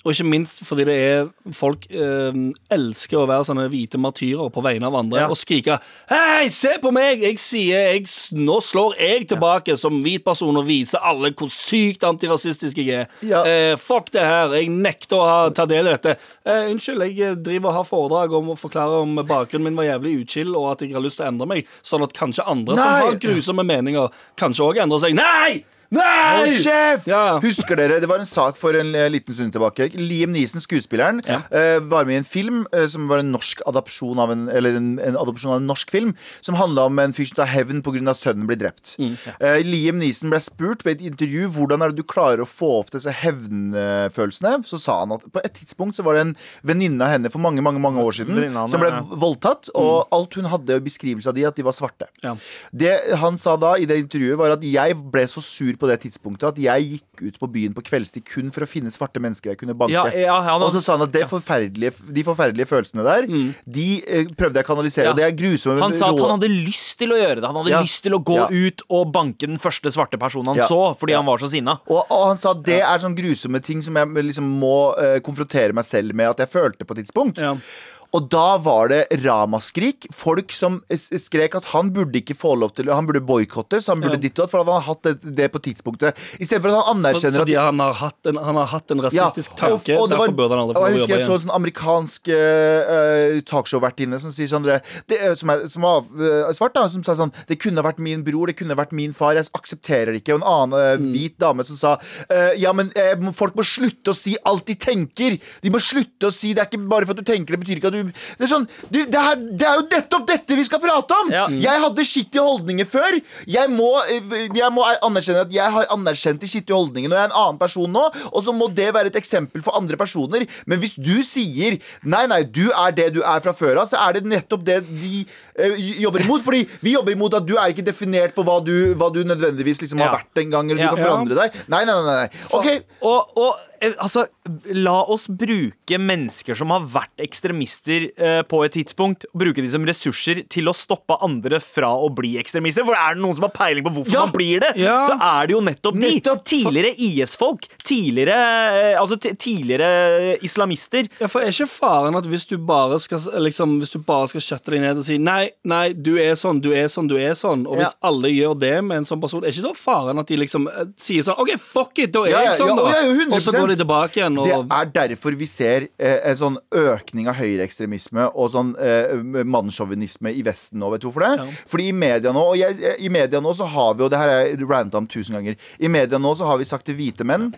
Og ikke minst fordi det er folk eh, elsker å være sånne hvite martyrer på vegne av andre Ja. og skrike 'Hei, se på meg! Jeg sier jeg, Nå slår jeg tilbake som hvit person og viser alle hvor sykt antirasistisk jeg er. Ja. Eh, fuck det her. Jeg nekter å ha, ta del i dette. Eh, unnskyld, jeg eh, driver og har foredrag om å forklare om bakgrunnen min var jævlig uchill, og at jeg har lyst til å endre meg, sånn at kanskje andre som Nei. har grusomme meninger, kanskje òg endrer seg. Nei! Nei! Hold! Ja. Husker dere, Det var en sak for en eh, liten stund tilbake. Liam Neeson, skuespilleren, Ja. eh, var med i en film eh, som var en norsk adopsjon av en, eller en, en adopsjon av en norsk film. Som handla om en fyr som tar hevn pga. at sønnen blir drept. Mm. Ja. Liam Neeson ble spurt på et intervju hvordan er det du klarer å få opp disse hevnfølelsene. Så sa han at på et tidspunkt så var det en venninne av henne for mange mange, mange år siden Venninne som ble voldtatt, og alt hun hadde i beskrivelse av de, at de var svarte. Ja. Det han sa da i det intervjuet, var at jeg ble så sur på det tidspunktet at jeg gikk ut på byen på kveldstid kun for å finne svarte mennesker jeg kunne banke. Ja, ja, han- og så sa han at det forferdelige, de forferdelige følelsene der, de eh, prøvde jeg å kanalisere. Og det er grusomme Han sa at han hadde lyst til å gjøre det. Han hadde lyst til å gå ut og banke den første svarte personen han så, fordi han var så sinna. og, og han sa at det er sånn grusomme ting som jeg liksom må eh, konfrontere meg selv med at jeg følte på et tidspunkt. Og da var det ramaskrik. Folk som skrek at han burde ikke få lov til Han burde boikottes, han burde Ja. ditt og datt, for han har hatt det, det på tidspunktet. Istedenfor at han anerkjenner Fordi at han har hatt en, han har hatt en rasistisk Ja, tanke. og var- derfor burde han aldri få jobbe igjen. jeg husker jeg så en sånn amerikansk uh, talkshow-vertinne som sier sånn det, er- som, er, som var uh, svart, da, som sa sånn Det kunne vært min bror, det kunne vært min far, jeg aksepterer ikke. Og en annen eh, Mm. hvit dame som sa eh, Ja, men eh, folk må slutte å si alt de tenker. De må slutte å si Det er ikke bare for at du tenker det, betyr ikke at du Det er sånn du, det, er, det er jo nettopp dette vi skal prate om! Ja. Jeg hadde skittige holdninger før. Jeg må, eh, jeg må anerkjenne at jeg har anerkjent de skittige holdningene, og jeg er en annen person nå. Og så må det være et eksempel for andre personer. Men hvis du sier nei, nei, du er det du er fra før av, så er det nettopp det de eh, jobber imot. Fordi vi jobber imot at du er ikke definert på hva du, hva du nødvendigvis liksom har vært en gang, eller du kan forandre deg. Nei, nei, nei. nei. Ok, Og, og altså, la oss bruke mennesker som har vært ekstremister eh, på et tidspunkt, bruke de som ressurser til å stoppe andre fra å bli ekstremister. For er det noen som har peiling på hvorfor Ja. man blir det, Ja. så er det jo nettopp de. Nettopp. Tidligere IS-folk. Tidligere, eh, altså, tidligere islamister. Ja, for er ikke faren at hvis du bare skal liksom, Hvis du bare skal skjøtte deg ned og si nei, nei, du er sånn, du er sånn, du er sånn, og hvis Ja. alle gjør det med en sånn person, er ikke da faren at de liksom eh, sier sånn OK, fuck it, da er jeg sånn, da. og jeg jo 100%. og så går de tilbake igjen og Det er derfor vi ser eh, en sånn økning av høyreekstremisme og sånn eh, mannssjåvinisme i Vesten nå. Vet du hvorfor det? Ja. Fordi i media nå, og jeg, i media nå så har vi, og det her er ranta om tusen ganger I media nå så har vi sagt til hvite menn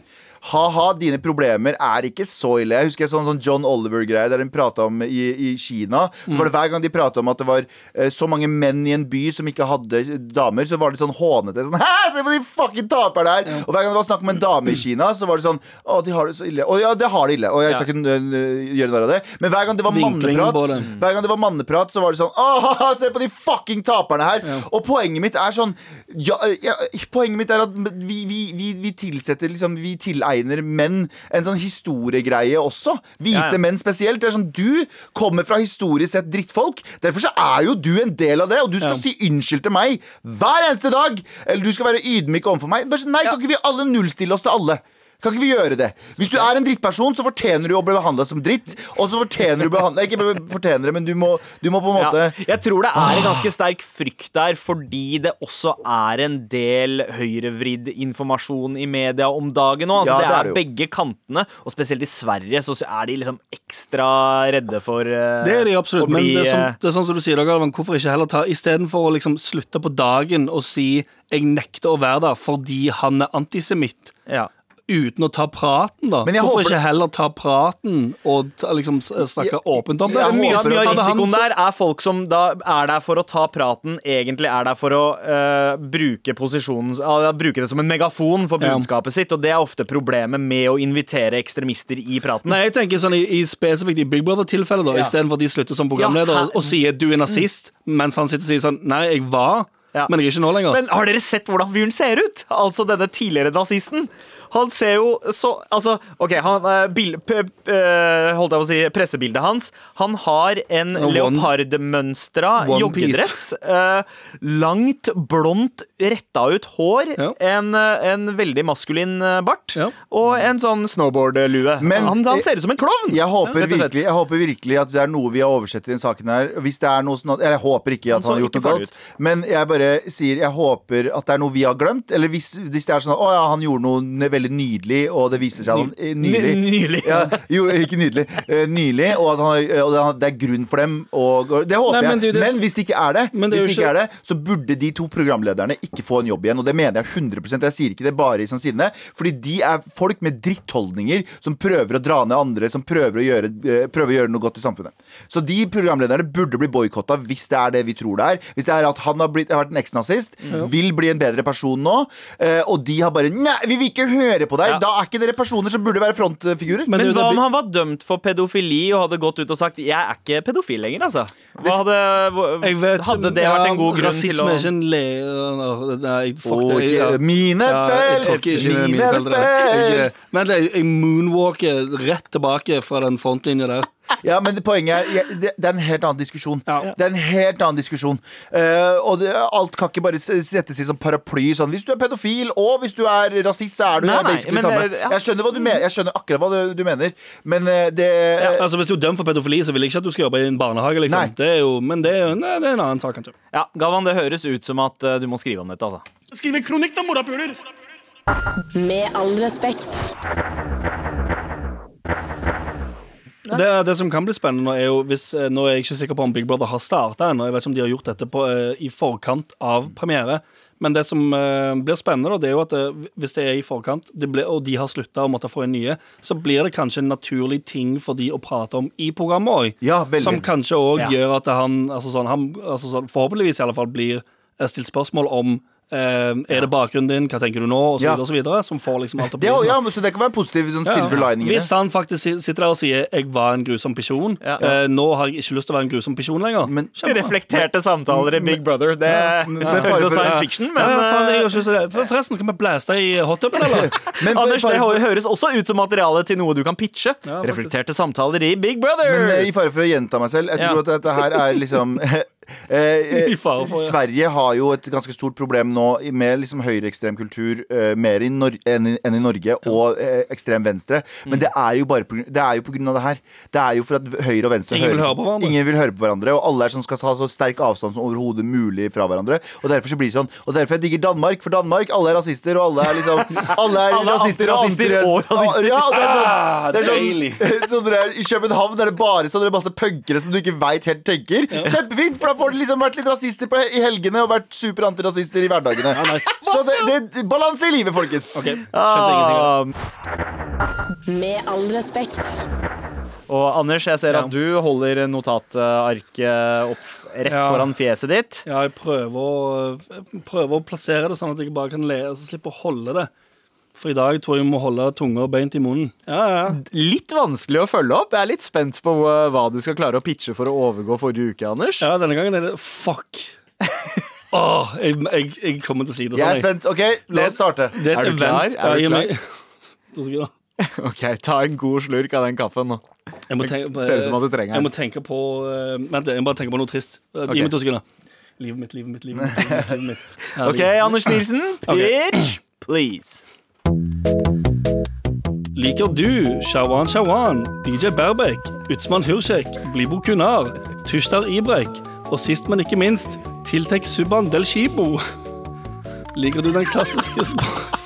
Ha-ha, dine problemer er ikke så ille. Jeg husker sånn, sånn John Oliver-greie der de prata om i, i Kina. Så var det hver gang de prata om at det var eh, så mange menn i en by som ikke hadde damer, så var det sånn hånete. Sånn, Hæ, se på de fucking taperne her! Og hver gang det var snakk om en dame i Kina, så var det sånn Å, de har det så ille. Og ja, det har de ille. Og jeg skal ikke øh, gjøre narr av det. Men hver gang det var manneprat, hver gang det var manneprat, så var det sånn Å, se på de fucking taperne her! Og poenget mitt er sånn ja, ja, Poenget mitt er at vi, vi, vi, vi tilsetter liksom Vi tilegner menn en sånn historiegreie også. Hvite Ja, ja. menn spesielt. Det er sånn Du kommer fra historisk sett drittfolk. Derfor så er jo du en del av det, og du skal Ja. si unnskyld til meg hver eneste dag. Eller du skal være ydmyk overfor meg. Sånn, Nei, kan ikke vi alle nullstille oss til alle? Kan ikke vi gjøre det? Hvis du er en drittperson, så fortjener du å bli behandla som dritt. Og så fortjener du behandla Ikke fortjener det, men du må, du må på en måte Ja, jeg tror det er en ganske sterk frykt der, fordi det også er en del høyrevridd informasjon i media om dagen nå. Altså, Ja, det, det er er det begge kantene, og spesielt i Sverige så er de liksom ekstra redde for uh, Det er de absolutt, bli, men det er, som, eh, det er sånn som du sier, Galvan, hvorfor ikke heller ta Istedenfor å liksom slutte på dagen og si 'jeg nekter å være der fordi han er antisemitt', ja. Uten å ta praten, da. Men jeg Hvorfor håper- ikke heller ta praten og ta, liksom snakke jeg, åpent om det? jeg Mye, mye av risikoen der er folk som da er der for å ta praten, egentlig er der for å uh, bruke posisjonen uh, Bruke det som en megafon for Ja. budskapet sitt, og det er ofte problemet med å invitere ekstremister i praten. Nei, jeg tenker sånn i, i spesifikt i Big Brother-tilfellet, da, Ja. istedenfor at de slutter som programleder Ja, og, og sier 'du er nazist', mens han sitter og sier sånn 'nei, jeg var', Ja. men jeg er ikke nå lenger. Men har dere sett hvordan fyren ser ut? Altså denne tidligere nazisten. Han ser jo så Altså, OK, han, eh, bil, p, p, eh, holdt jeg på å si pressebildet hans. Han har en leopardmønstra joggedress. eh, langt, blondt, retta ut hår, Ja. en, en veldig maskulin eh, bart Ja. og en sånn snowboard-lue. Han, han ser ut som en klovn! Jeg håper, virkelig, jeg håper virkelig at det er noe vi har oversett i den saken her. Hvis det er noe sånn at, Jeg håper ikke at Han han har gjort noe galt. Men jeg bare sier jeg håper at det er noe vi har glemt. Eller hvis, hvis det er sånn at å ja, han gjorde noe veldig nydelig, og det viser seg at han eh, Nylig. Nylig. Ja, jo, ikke nydelig. Eh, nylig, og at han, og det er- grunn for dem. Og, og det håper Nei, men jeg. du, det- Men hvis det ikke er det, Men det er hvis det ikke ikke- er det, så burde de to programlederne ikke få en jobb igjen. Og det mener jeg 100 og jeg sier ikke det bare i sånn sinne. Fordi de er folk med drittholdninger som prøver å dra ned andre, som prøver å gjøre, eh, prøver å gjøre noe godt i samfunnet. Så de programlederne burde bli boikotta hvis det er det vi tror det er. Hvis det er at han har, blitt, har vært en eksnazist, vil bli en bedre person nå, eh, og de har bare Nei, vi vil ikke høre på deg! Ja. Da er ikke dere personer som burde være frontfigurer. Men Men hva om han var dømt for pedofili og hadde gått ut og sagt 'jeg er ikke pedofil lenger', altså? Hva hadde, Jeg vet, hadde det vært en god grunn til rasisme å det. mine felt! mine felt. Men jeg moonwalker rett tilbake fra den frontlinja der. Ja, men det- poenget er det, er en helt annen diskusjon. Ja. Det er en helt annen diskusjon Uh, Og det, alt kan ikke bare settes i som paraply. Sånn, hvis du er pedofil og hvis du er rasist, så er du Nei, nei, basically men samme. ja. Jeg skjønner hva du mener Jeg skjønner akkurat hva du, mener. Men det det Altså Hvis du er dømt for pedofili, så vil jeg ikke at du skal jobbe i en barnehage. Liksom. Det er jo, men det er nei, det er en annen sak, kanskje. Ja, Galvan, det høres ut som at uh, du må skrive om dette, altså. Skriv en kronikk, da, morapuler! Med all respekt. Det, det som kan bli spennende er jo hvis eh, Nå er jeg ikke sikker på om Big Brother har starta ennå. Jeg vet ikke om de har gjort dette på, eh, i forkant av premiere. Men det som eh, blir spennende, det er jo at hvis det er i forkant, det blir, og de har slutta å måtte få inn nye, så blir det kanskje en naturlig ting for de å prate om i programmet òg. Ja. Som kanskje òg Ja. gjør at han, altså sånn, han altså sånn, Forhåpentligvis i alle fall blir stilt spørsmål om Er det bakgrunnen din, hva tenker du nå, og så Ja. videre, og så videre, som får liksom alt opp det, ja, men så det kan være en positiv sånn silver lining Hvis han faktisk sitter der og sier 'jeg var en grusom pisjon', Ja. eh, nå har jeg ikke lyst til å være en grusom pisjon lenger. Men-. Reflekterte samtaler i Big Brother. Det høres ut science fiction, men ja, ja, faen, jeg eh, Forresten, skal vi blæste i hottuben, eller? Men, for- Anders, det høres også ut som materiale til noe du kan pitche. Ja. Reflekterte samtaler i Big Brother. Men eh, i fare for å gjenta meg selv, jeg Ja. tror at dette her er liksom eh, eh, for, ja. Sverige har jo et ganske stort problem nå med liksom høyreekstrem kultur eh, mer enn, i, enn i Norge, og eh, ekstrem venstre. Men det er jo bare på, det er jo på grunn av det her. Det er jo for at høyre og venstre Ingen vil hører- høre på hverandre. Ingen vil høre på hverandre, og alle er som skal ta så sterk avstand som overhodet mulig fra hverandre. Og derfor så blir det sånn Og derfor jeg digger Danmark, for Danmark, alle er rasister, og alle er liksom Alle er Alle rasister, rasister og rasister. Ja, og det er sånn, Ah, det er sånn sånn I København er det bare sånn det er masse punkere som du ikke veit helt tenker. Kjempefint, for da får de liksom vært litt rasister på, i helgene og vært superantirasister i hverdagene. Ja, nice. Så det, det balanse i livet, folkens. Ok, skjønte ingenting. Ah, Med all respekt. og Anders, jeg ser Ja. at du holder notatarket opp rett Ja. foran fjeset ditt. Ja, jeg prøver å, jeg prøver å plassere det sånn at jeg bare kan le, altså slippe å holde det. For i dag tror jeg vi må holde tunga beint i munnen. Ja, ja. Litt vanskelig å følge opp. Jeg er litt spent på hva du skal klare å pitche for å overgå forrige uke, Anders. ja denne gangen er det fuck. Åh, jeg, jeg, jeg kommer til å si det sånn. Jeg er spent. OK, la oss starte. Det Er du klar? Er du klar? To sekunder. Ok, Ta en god slurk av den kaffen nå. Jeg må tenke på, Ser ut som at du trenger Jeg må tenke på eh, Vent, jeg må bare tenke på noe trist. Okay. Gi meg to sekunder. Livet mitt, livet mitt, livet mitt. Livet mitt, livet mitt. Ok, Anders Nilsen, pitch, please. Liker du Shawan Shawan, DJ Berbek, Utsman Hursek, Blibo Kunar, Tushtar Ibrek og sist, men ikke minst, Tiltek Subhaan Del Shibo? Liker du den klassiske sporten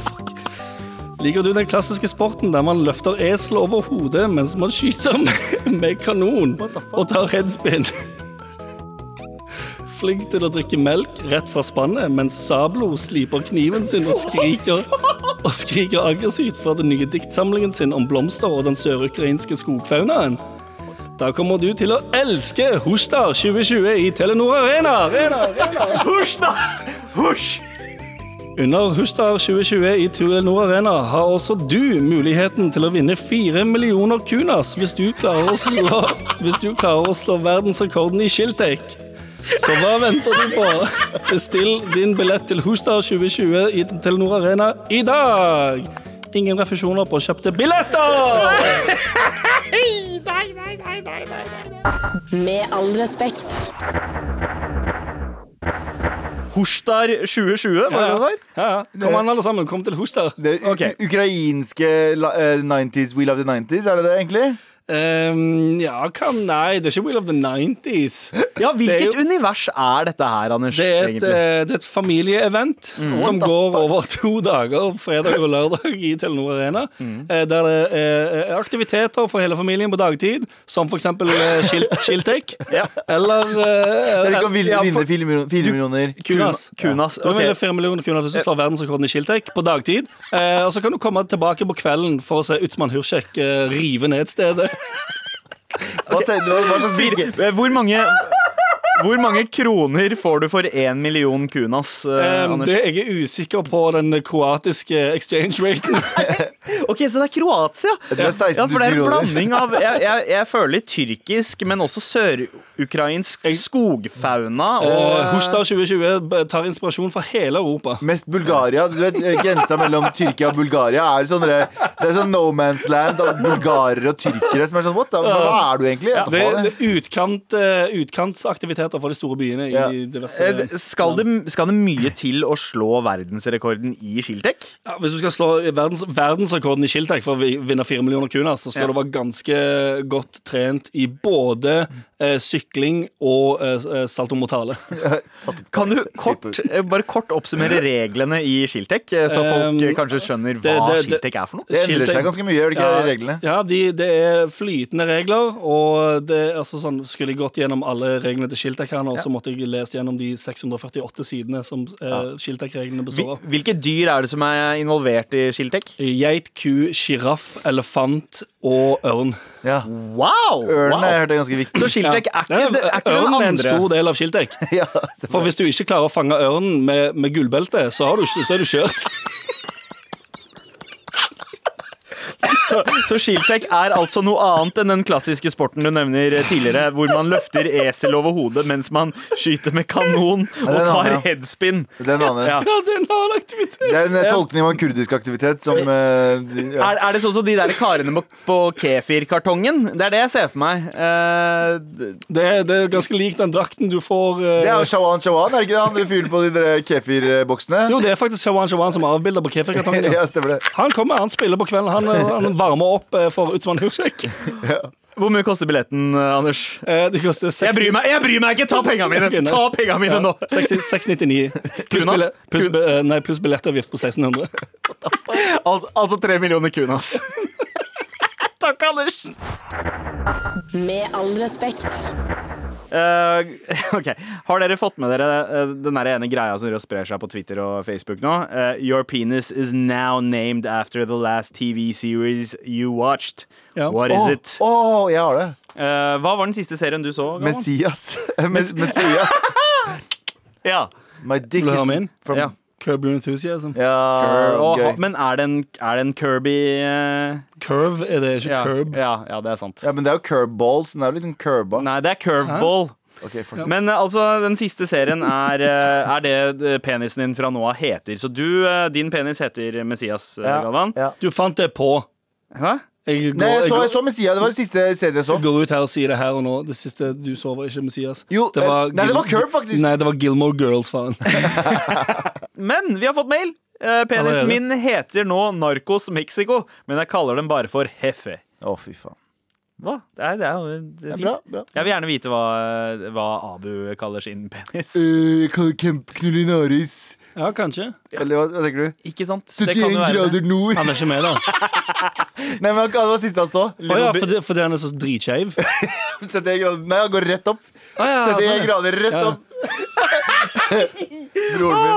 Liker du den klassiske sporten der man løfter esel over hodet mens man skyter med, med kanon og tar headspin? Flink til å drikke melk rett fra spannet mens Sablo sliper kniven sin og skriker og skriker aggressivt fra den nye diktsamlingen sin om blomster og den sørukrainske skogfaunaen. Da kommer du til å elske Hostar 2020 i Telenor Arena. Arena, Arena. Husj, da! Husj! Under Hustar 2020 i Telenor Arena har også du muligheten til å vinne fire millioner kunas hvis du klarer å slå, hvis du klarer å slå verdensrekorden i Shiltek. Så hva venter du på? Bestill din billett til Hustar 2020 i Telenor Arena i dag. Ingen refusjoner på kjøpte billetter! Med all respekt. Hostar 2020, var det det der? Ja, ja. Kom an, alle sammen. Kom til Hostar. Det Ok. ukrainske la- eh, 90s, We Love the 90s, er det det egentlig? Ehm, ja, hva Nei, det er ikke Wheel of the 90s. Ja, Hvilket er jo- univers er dette her, Anders? Det er et, eh, det er et familieevent som går over to dager, fredag og lørdag, i Telenor Arena. eh, Der det er eh, aktiviteter for hele familien på dagtid, som eh, Shiltek. Ja. Eller Dere kan vinne fire millioner. Kunas. Kunas. Ja. Du vinner fire millioner kunas hvis du slår verdensrekorden i Shiltek på dagtid. Eh, og så kan du komme tilbake på kvelden for å se Utsmann Hursek rive ned stedet. Hva, sier du? hva slags drikke? Hvor mange hvor mange kroner får du for én million kunas, eh, Um, det jeg er usikker på den kroatiske exchange raten. Ok, Så det er Kroatia? Jeg tror det er 16 Ja, for det er 000 en kroner. blanding av Jeg, jeg, jeg føler tyrkisk, men også sørukrainsk skogfauna. Og Og, Hostar 2020 tar inspirasjon fra hele Europa. Mest Bulgaria. Du vet, eh, Grensa mellom Tyrkia og Bulgaria er sånn Det er sånn no man's land av bulgarere og tyrkere som er sånn What? da? Hva, er du egentlig? Det, det er utkant, eh, utkantsaktiviteter for de store byene Ja. i diverse Eh, skal, det, skal det mye til å slå verdensrekorden i skiltek? ja, Hvis du skal slå verdens, verdensrekorden i skiltek for å vinne fire millioner kroner, så skal Ja. du være ganske godt trent i både eh, sykling og eh, salto mortale. Kan du kort, eh, bare kort oppsummere reglene i Shiltek, eh, så folk Um, eh, kanskje skjønner hva det- det- det- er for noe? Det endrer seg ganske mye, gjør det ikke reglene? Ja, de, det er flytende regler, og det, altså sånn, skulle jeg gått gjennom alle reglene til Skiltek her nå, så måtte jeg lest gjennom de 648 sidene som eh, Skiltek-reglene består av. Hvilke dyr er det som er involvert i Skiltek? Geit, ku, sjiraff, elefant og ørn. Ja. Wow! Ørn wow. er ganske viktig. Så skiltek er ikke, det, er ikke den ørn er en stor del av skiltek. Ja, For hvis du ikke klarer å fange ørnen med, med gullbelte, så, så er du kjørt. Så, så Shiltek er altså noe annet enn den klassiske sporten du nevner tidligere, hvor man løfter esel over hodet mens man skyter med kanon og tar headspin. det er en annen. Ja. Ja, det er en annen aktivitet. Det er en eh, tolkning av en kurdisk aktivitet som eh, ja. Er, er det sånn som de der karene på, på kefirkartongen? Det er det jeg ser for meg. Uh, Det det er ganske lik den drakten du får uh, Det er jo Shawan Shawan, er det ikke det? Han dere fyren på de der kefirboksene? Jo, det er faktisk Shawan Shawan som er avbilder på kefirkartongen. Ja. Han kommer, han spiller på kvelden. Han, han varmer opp eh, for Utsman Hursek. hvor mye koster billetten, Anders? Eh, Det koster 60 Jeg bryr meg, jeg bryr meg ikke! Ta pengene mine! Ta pengene mine nå! 699. Pluss, billett, plus, eh, nei, pluss billettavgift på 1600. Al altså tre millioner kunas. Takk, Anders. Med all respekt. Eh, ok, Har dere fått med dere eh, den der ene greia som sprer seg på Twitter og Facebook nå? Eh, your penis is now named after the last TV series you watched. Ja. What is oh, it? å, jeg har det. Eh, hva var den siste serien du så? Gammel? Messias. Messias. Ja. My dick is from Ja. Curb Your Enthusiasm. Ja, Og, gøy. men er det en, er det en Kirby eh, Curve er det, ikke ja, curb. ja, ja, det er sant. Ja, men det er jo curveballs. Den er jo litt en curba. Nei, det er curveball. Okay. Men eh, altså, den siste serien er, eh, er det eh, penisen din fra nå av heter. Så du, eh, din penis heter Messias, eh, Ja, Galvan. ja. Du fant det på. Hæ? Jeg går, Nei, jeg så, jeg så Messias. Det var det siste serien jeg så. Jeg går ut her og sier det her og nå. Det siste du så, var ikke Messias. Jo, eh, nei, det var Curb, faktisk. Nei, det var Gilmore Girls, faen. Men vi har fått mail. Eh, penisen min heter nå Narcos Mexico, men jeg kaller den bare for Hefe. Å, fy faen. Hva? Det er, det er det er Ja, fint. bra, bra. Jeg vil gjerne vite hva, hva Abu kaller sin penis. Uh, Knullinaris. Ja, kanskje. Eller hva, hva tenker du? Ikke sant? Det kan 71 jo være det. grader nord. Han er ikke med, da. Nei, men hva var siste han så. Å ja, fordi, fordi han er så dritskeiv? 71 grader Nei, han går rett opp. Ah, ja, 71 sånn, ja. grader rett Ja. opp. Broren min.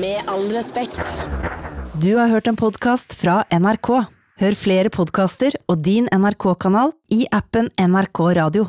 Med all respekt. Du har hørt en podkast fra NRK. Hør flere podkaster og din NRK-kanal i appen NRK Radio.